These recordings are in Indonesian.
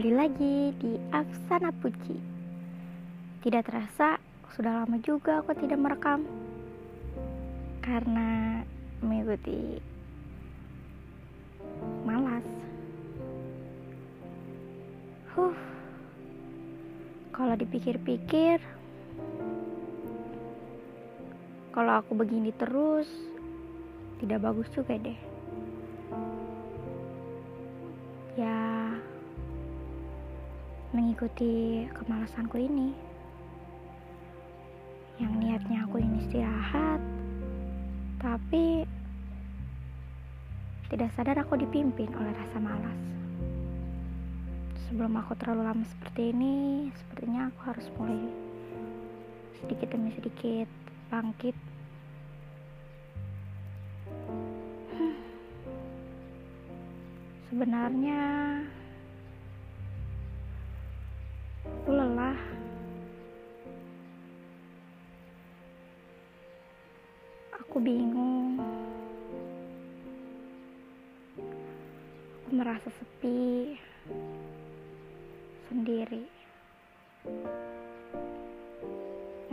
Kembali lagi di Afsana Puji. Tidak terasa sudah lama juga aku tidak merekam. Karena mengikuti malas. Huh. Kalau dipikir-pikir Kalau aku begini terus Tidak bagus juga deh. Ya mengikuti kemalasanku ini. Yang niatnya aku ini istirahat tapi tidak sadar aku dipimpin oleh rasa malas. Sebelum aku terlalu lama seperti ini sepertinya aku harus mulai sedikit demi sedikit bangkit. Hmm. sebenarnya Aku lelah. Aku bingung. Aku merasa sepi sendiri.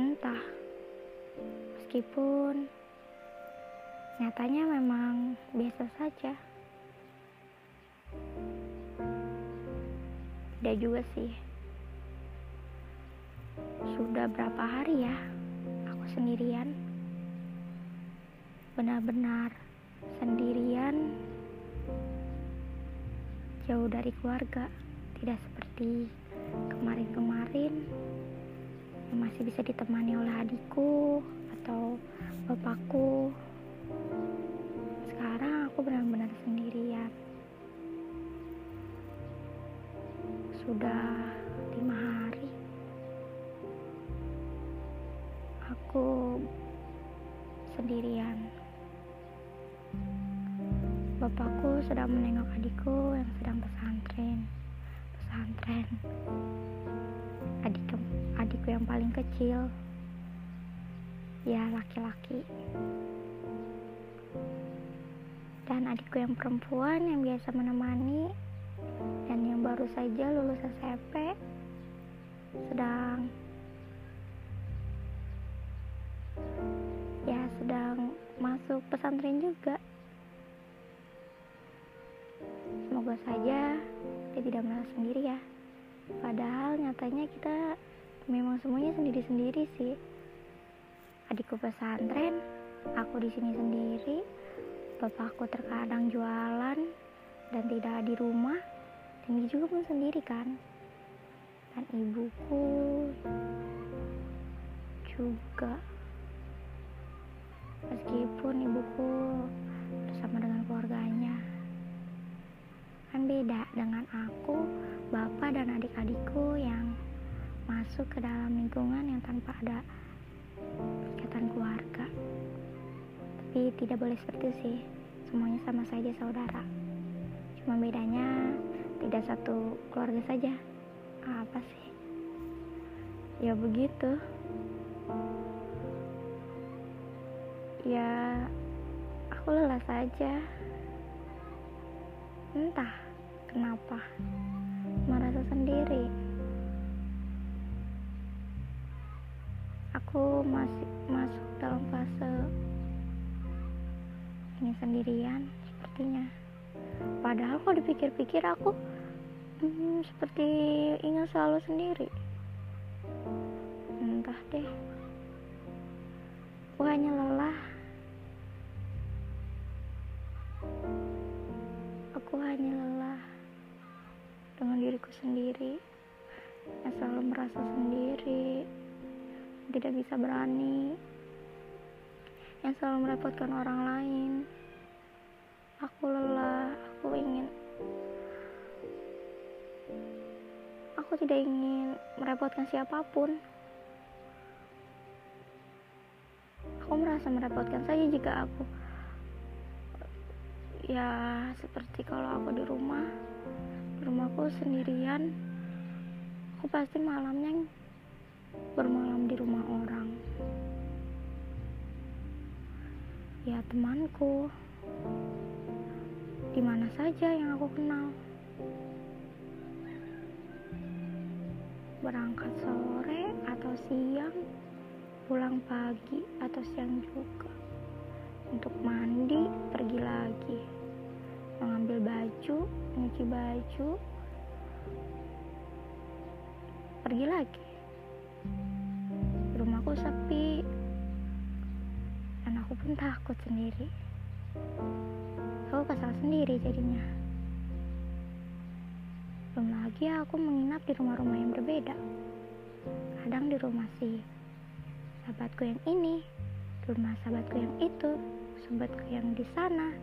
Entah. Meskipun nyatanya memang biasa saja. Tidak juga sih sudah berapa hari ya? Aku sendirian. Benar-benar sendirian. Jauh dari keluarga. Tidak seperti kemarin-kemarin. Yang masih bisa ditemani oleh adikku atau bapakku. Sekarang aku benar-benar sendirian. Sudah sendirian. Bapakku sedang menengok adikku yang sedang pesantren. Pesantren. Adik adikku yang paling kecil. Ya, laki-laki. Dan adikku yang perempuan yang biasa menemani dan yang baru saja lulus SMP sedang sedang masuk pesantren juga. Semoga saja dia tidak merasa sendiri ya. Padahal nyatanya kita memang semuanya sendiri-sendiri sih. Adikku pesantren aku di sini sendiri bapakku terkadang jualan dan tidak di rumah dan dia juga pun sendiri kan. Dan ibuku juga meskipun ibuku bersama dengan keluarganya kan beda dengan aku bapak dan adik-adikku yang masuk ke dalam lingkungan yang tanpa ada ikatan keluarga. Tapi tidak boleh seperti sih semuanya sama saja saudara. Cuma bedanya tidak satu keluarga saja. Apa sih? Ya begitu Ya, aku lelah saja. Entah kenapa, merasa sendiri. Aku masih masuk dalam fase ini sendirian sepertinya. Padahal kalau dipikir-pikir aku hmm, seperti ingin selalu sendiri. Entah deh. Aku hanya diriku sendiri. Yang selalu merasa sendiri, tidak bisa berani, yang selalu merepotkan orang lain. Aku lelah, aku ingin. Aku tidak ingin merepotkan siapa pun. Aku merasa merepotkan saja jika aku ya seperti kalau aku di rumah rumahku sendirian. Aku pasti malamnya bermalam di rumah orang. Ya temanku. Di mana saja yang aku kenal. Berangkat sore atau siang, pulang pagi atau siang juga. Untuk mandi, pergi lagi. Mengambil baju, nyuci baju, pergi lagi. Rumahku sepi, dan aku pun takut sendiri. Aku kesal sendiri jadinya. Belum lagi aku menginap di rumah-rumah yang berbeda. Kadang di rumah si sahabatku yang ini, rumah sahabatku yang itu, sahabatku yang di sana,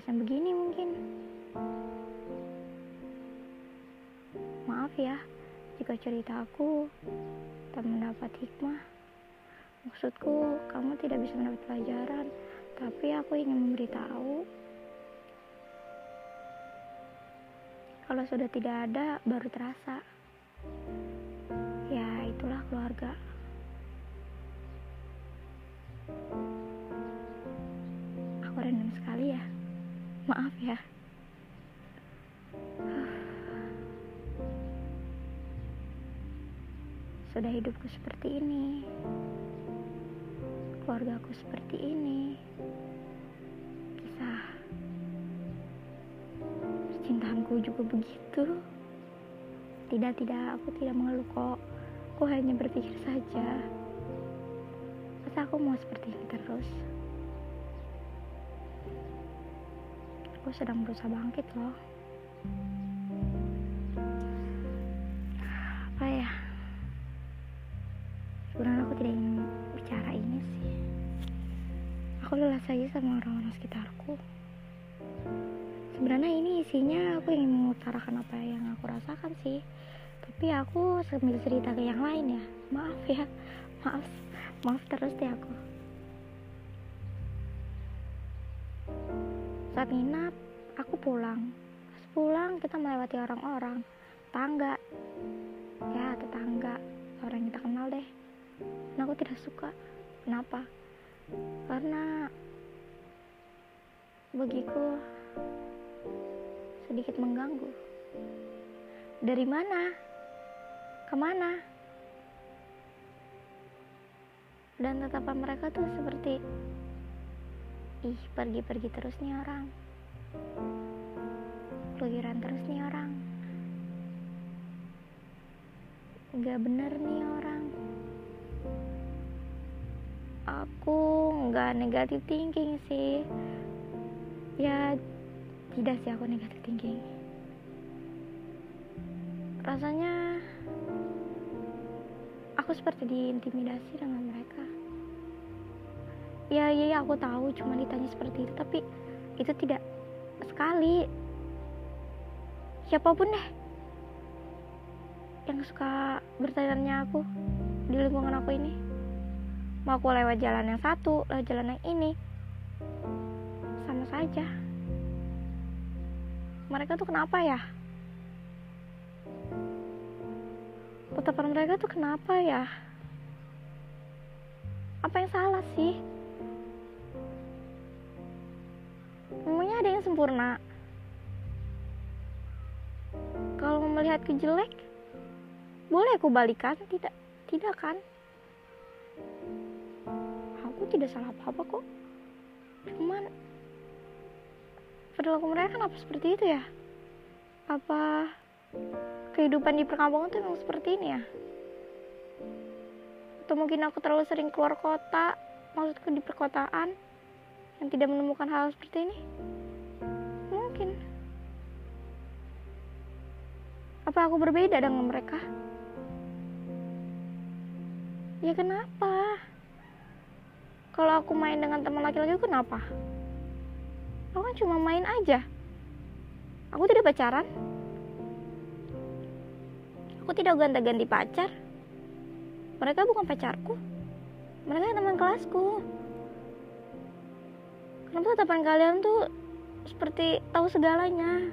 harusnya begini mungkin. Maaf ya, jika cerita aku tak mendapat hikmah. Maksudku, kamu tidak bisa mendapat pelajaran, tapi aku ingin memberitahu kalau sudah tidak ada baru terasa. Ya, itulah keluarga. Aku Maaf ya. Sudah hidupku seperti ini. Keluargaku seperti ini. Kisah percintaanku juga begitu. Tidak tidak aku tidak mengeluh kok. Aku hanya berpikir saja. Masa aku mau seperti ini terus aku sedang berusaha bangkit loh. Apa ya? Sebenarnya aku tidak ingin bicara ini sih. Aku lelah saja sama orang-orang sekitarku. Sebenarnya ini isinya aku ingin mengutarakan apa yang aku rasakan sih. Tapi aku sambil cerita ke yang lain ya. Maaf ya. Maaf. Maaf terus deh aku saat nginap aku pulang. Pas pulang kita melewati orang-orang. Tangga ya tetangga. Orang yang kita kenal deh. Dan aku tidak suka. Kenapa? Karena bagiku sedikit mengganggu. Dari mana? Ke mana? Dan tatapan mereka tuh seperti ih pergi-pergi terus nih orang. Keluyuran terus nih orang. Nggak bener nih orang. Aku nggak negatif thinking sih. Ya tidak sih aku negatif thinking. Rasanya aku seperti diintimidasi dengan mereka ya iya ya, aku tahu cuma ditanya seperti itu tapi itu tidak sekali. Siapa pun deh yang suka bertanya aku di lingkungan aku ini. Mau aku lewat jalan yang satu lewat jalan yang ini sama saja. Mereka tuh kenapa ya? Tatapan mereka tuh kenapa ya? Apa yang salah sih ada yang sempurna. Kalau melihat kejelek boleh aku balikan tidak tidak kan? Aku tidak salah apa-apa kok. Cuman perilaku mereka kenapa seperti itu ya? Apa kehidupan di perkampungan tuh memang seperti ini ya? Atau mungkin aku terlalu sering keluar kota maksudku di perkotaan yang tidak menemukan hal seperti ini apa aku berbeda dengan mereka? Ya kenapa? Kalau aku main dengan teman laki-laki kenapa? Aku kan cuma main aja. Aku tidak pacaran. Aku tidak ganti-ganti pacar. Mereka bukan pacarku. Mereka teman kelasku. Kenapa tatapan kalian tuh seperti tahu segalanya?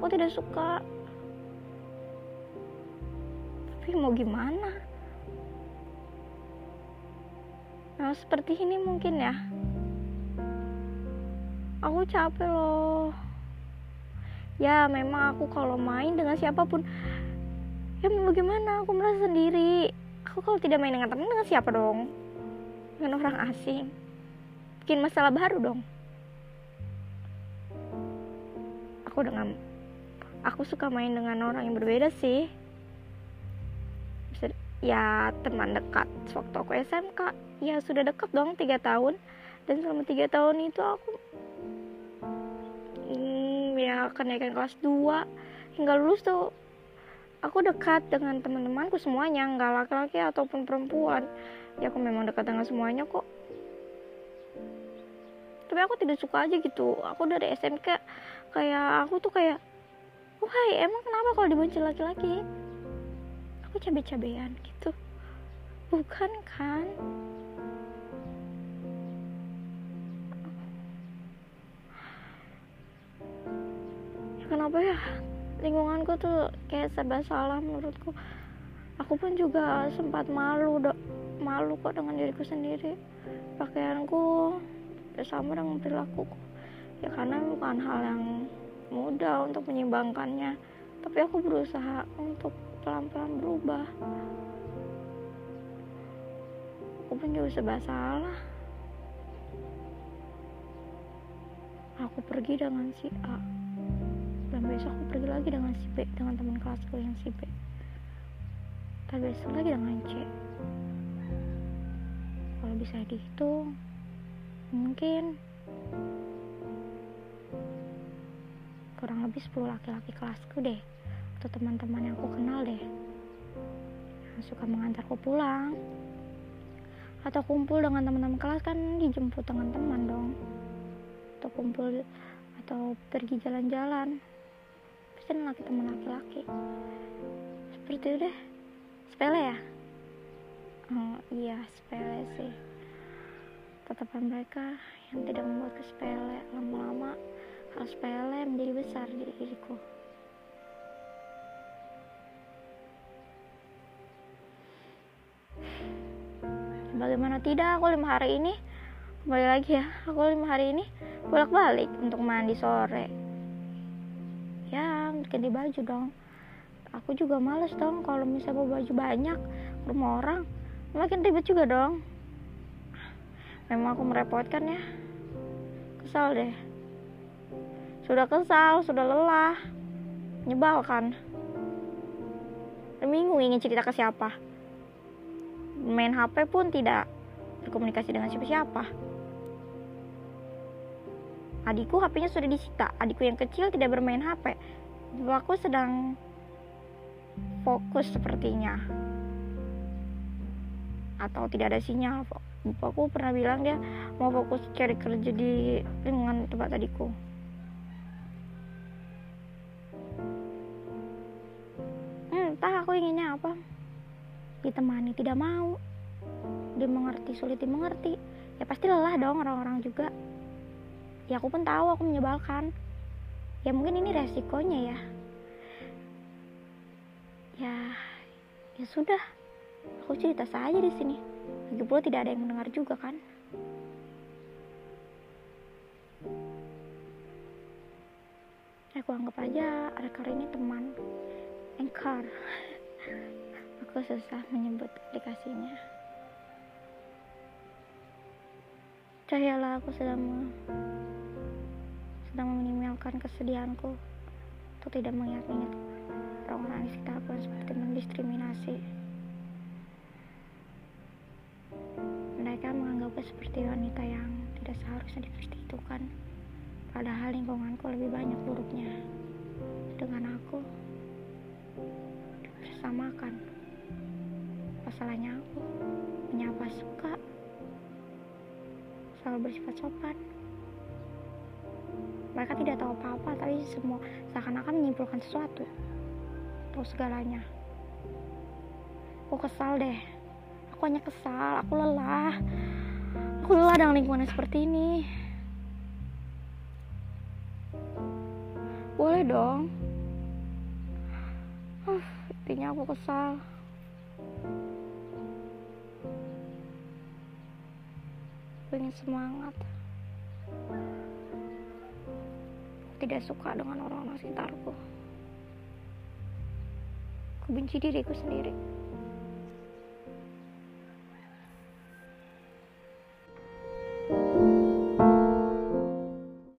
Aku tidak suka tapi mau gimana? Nah, seperti ini mungkin ya. aku capek loh. Ya memang aku kalau main dengan siapa pun ya mau bagaimana aku merasa sendiri. Aku kalau tidak main dengan teman dengan siapa dong? Dengan orang asing. Bikin masalah baru dong. Aku dengan aku suka main dengan orang yang berbeda sih ya teman dekat. Waktu aku SMK ya sudah dekat dong tiga tahun. Dan selama tiga tahun itu aku hmm, ya kenaikan kelas 2 hingga lulus tuh aku dekat dengan teman-temanku semuanya nggak laki-laki ataupun perempuan. Ya aku memang dekat dengan semuanya kok. Tapi aku tidak suka aja gitu. Aku dari SMK kayak aku tuh kayak wah emang kenapa kalau dibenci laki-laki aku cabe-cabean gitu. Bukan kan? Ya kenapa ya? Lingkunganku tuh kayak serba salah menurutku. Aku pun juga sempat malu dok. Malu kok dengan diriku sendiri. Pakaianku sama dengan perilakuku ya karena bukan hal yang mudah untuk menyimbangkannya tapi aku berusaha untuk pelan-pelan berubah. Aku pun juga serba salah. Aku pergi dengan si A. Dan besok aku pergi lagi dengan si B dengan teman kelasku yang si B. Dan besok lagi dengan C. Kalau bisa dihitung mungkin kurang lebih 10 laki-laki kelasku deh atau teman-teman yang aku kenal deh. Yang suka mengantarku pulang. Atau kumpul dengan teman-teman kelas kan dijemput dengan teman dong. Atau kumpul atau pergi jalan-jalan. Pasti laki teman laki-laki. Seperti itu deh. Sepele ya? Oh, iya sepele sih. Tatapan mereka yang tidak membuat sepele. Lama-lama hal sepele menjadi besar di diriku bagaimana tidak aku lima hari ini kembali lagi ya aku lima hari ini bolak balik untuk mandi sore. Ya ganti baju dong. Aku juga males dong kalau misalnya bawa baju banyak rumah orang. Makin ribet juga dong. Memang aku merepotkan ya. Kesal deh. Sudah kesal, sudah lelah, menyebalkan. Bingung ingin cerita ke siapa. Main HP pun tidak berkomunikasi dengan siapa-siapa. Adikku HP-nya sudah disita. Adikku yang kecil tidak bermain HP. Aku sedang fokus sepertinya. Atau tidak ada sinyal. Aku pernah bilang dia mau fokus cari kerja di lingkungan tempat adikku. entah aku inginnya apa ditemani tidak mau. Dimengerti sulit dimengerti. Ya pasti lelah dong orang-orang juga. Ya aku pun tahu aku menyebalkan. Ya mungkin ini resikonya ya. Ya ya sudah. Aku cerita saja di sini. Lagi pula tidak ada yang mendengar juga kan? Aku anggap aja rekor ini teman. Anchor aku susah menyebut aplikasinya. Percayalah aku sedang sedang meminimalkan kesedihanku untuk tidak mengingat-ingat orang-orang di sekitarku seperti mendiskriminasi. Mereka menganggapku seperti wanita yang tidak seharusnya diperstitukan padahal lingkunganku lebih banyak buruknya masalahnya aku. Menyapa suka? Selalu bersifat sopan. Mereka tidak tahu apa-apa tapi semua seakan-akan menyimpulkan sesuatu. Tahu segalanya. Aku kesal deh. Aku hanya kesal aku lelah. Aku lelah dengan lingkungan seperti ini. Boleh dong. Uh, intinya aku kesal pengen semangat. Tidak suka dengan orang-orang sekitarku. Aku benci diriku sendiri.